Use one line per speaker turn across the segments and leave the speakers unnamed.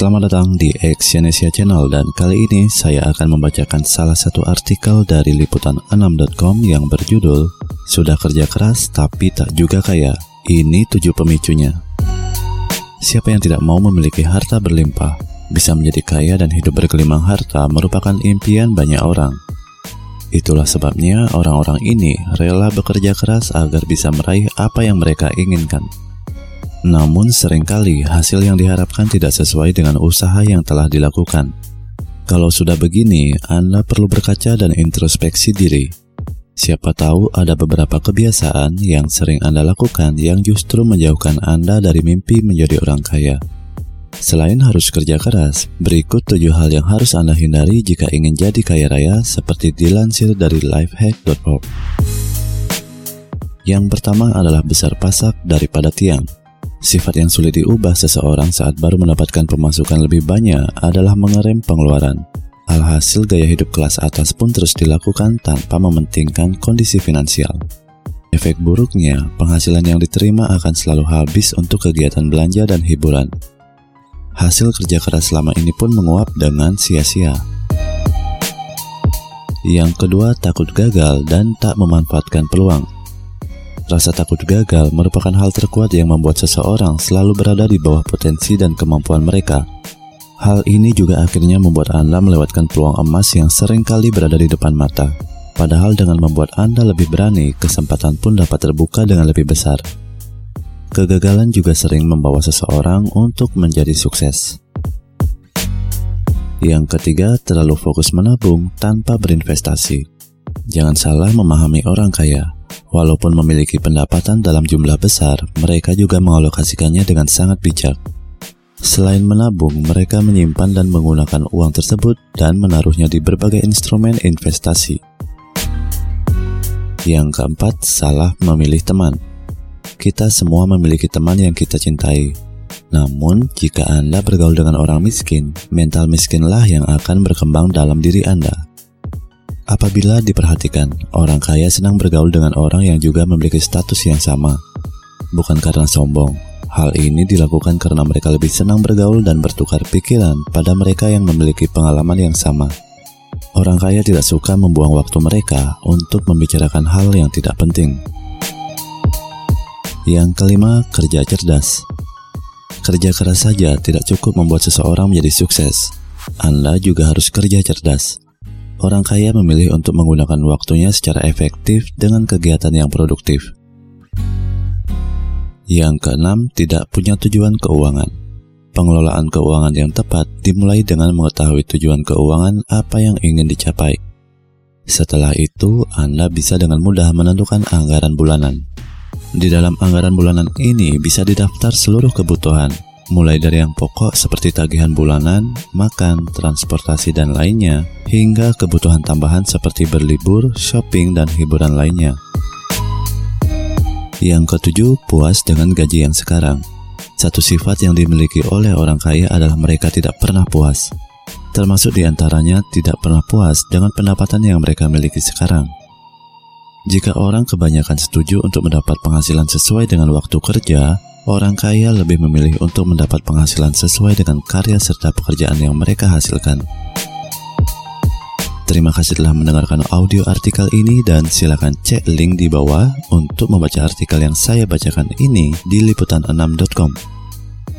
Selamat datang di Exyonesia Channel dan kali ini saya akan membacakan salah satu artikel dari liputan6.com yang berjudul Sudah kerja keras tapi tak juga kaya. Ini tujuh pemicunya. Siapa yang tidak mau memiliki harta berlimpah, bisa menjadi kaya dan hidup bergelimang harta merupakan impian banyak orang. Itulah sebabnya orang-orang ini rela bekerja keras agar bisa meraih apa yang mereka inginkan. Namun sering kali hasil yang diharapkan tidak sesuai dengan usaha yang telah dilakukan. Kalau sudah begini, Anda perlu berkaca dan introspeksi diri. Siapa tahu ada beberapa kebiasaan yang sering Anda lakukan yang justru menjauhkan Anda dari mimpi menjadi orang kaya. Selain harus kerja keras, berikut tujuh hal yang harus Anda hindari jika ingin jadi kaya raya seperti dilansir dari lifehack.org. Yang pertama adalah besar pasak daripada tiang. Sifat yang sulit diubah seseorang saat baru mendapatkan pemasukan lebih banyak adalah mengerem pengeluaran. Alhasil gaya hidup kelas atas pun terus dilakukan tanpa mementingkan kondisi finansial. Efek buruknya, penghasilan yang diterima akan selalu habis untuk kegiatan belanja dan hiburan. Hasil kerja keras selama ini pun menguap dengan sia-sia. Yang kedua, takut gagal dan tak memanfaatkan peluang. Rasa takut gagal merupakan hal terkuat yang membuat seseorang selalu berada di bawah potensi dan kemampuan mereka. Hal ini juga akhirnya membuat Anda melewatkan peluang emas yang sering kali berada di depan mata. Padahal dengan membuat Anda lebih berani, kesempatan pun dapat terbuka dengan lebih besar. Kegagalan juga sering membawa seseorang untuk menjadi sukses. Yang ketiga, terlalu fokus menabung tanpa berinvestasi. Jangan salah memahami orang kaya. Walaupun memiliki pendapatan dalam jumlah besar, mereka juga mengalokasikannya dengan sangat bijak. Selain menabung, mereka menyimpan dan menggunakan uang tersebut dan menaruhnya di berbagai instrumen investasi. Yang keempat, salah memilih teman. Kita semua memiliki teman yang kita cintai. Namun, jika Anda bergaul dengan orang miskin, mental miskinlah yang akan berkembang dalam diri Anda. Apabila diperhatikan, orang kaya senang bergaul dengan orang yang juga memiliki status yang sama. Bukan karena sombong, hal ini dilakukan karena mereka lebih senang bergaul dan bertukar pikiran pada mereka yang memiliki pengalaman yang sama. Orang kaya tidak suka membuang waktu mereka untuk membicarakan hal yang tidak penting. Yang kelima, kerja cerdas. Kerja keras saja tidak cukup membuat seseorang menjadi sukses. Anda juga harus kerja cerdas. Orang kaya memilih untuk menggunakan waktunya secara efektif dengan kegiatan yang produktif. Yang keenam, tidak punya tujuan keuangan. Pengelolaan keuangan yang tepat dimulai dengan mengetahui tujuan keuangan apa yang ingin dicapai. Setelah itu, Anda bisa dengan mudah menentukan anggaran bulanan. Di dalam anggaran bulanan ini bisa didaftar seluruh kebutuhan, mulai dari yang pokok seperti tagihan bulanan, makan, transportasi, dan lainnya, hingga kebutuhan tambahan seperti berlibur, shopping, dan hiburan lainnya. Yang ketujuh, puas dengan gaji yang sekarang. Satu sifat yang dimiliki oleh orang kaya adalah mereka tidak pernah puas. Termasuk di antaranya tidak pernah puas dengan pendapatan yang mereka miliki sekarang. Jika orang kebanyakan setuju untuk mendapat penghasilan sesuai dengan waktu kerja, Orang kaya lebih memilih untuk mendapat penghasilan sesuai dengan karya serta pekerjaan yang mereka hasilkan. Terima kasih telah mendengarkan audio artikel ini dan silakan cek link di bawah untuk membaca artikel yang saya bacakan ini di liputan6.com.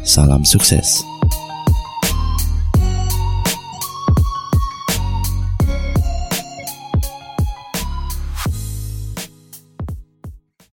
Salam sukses.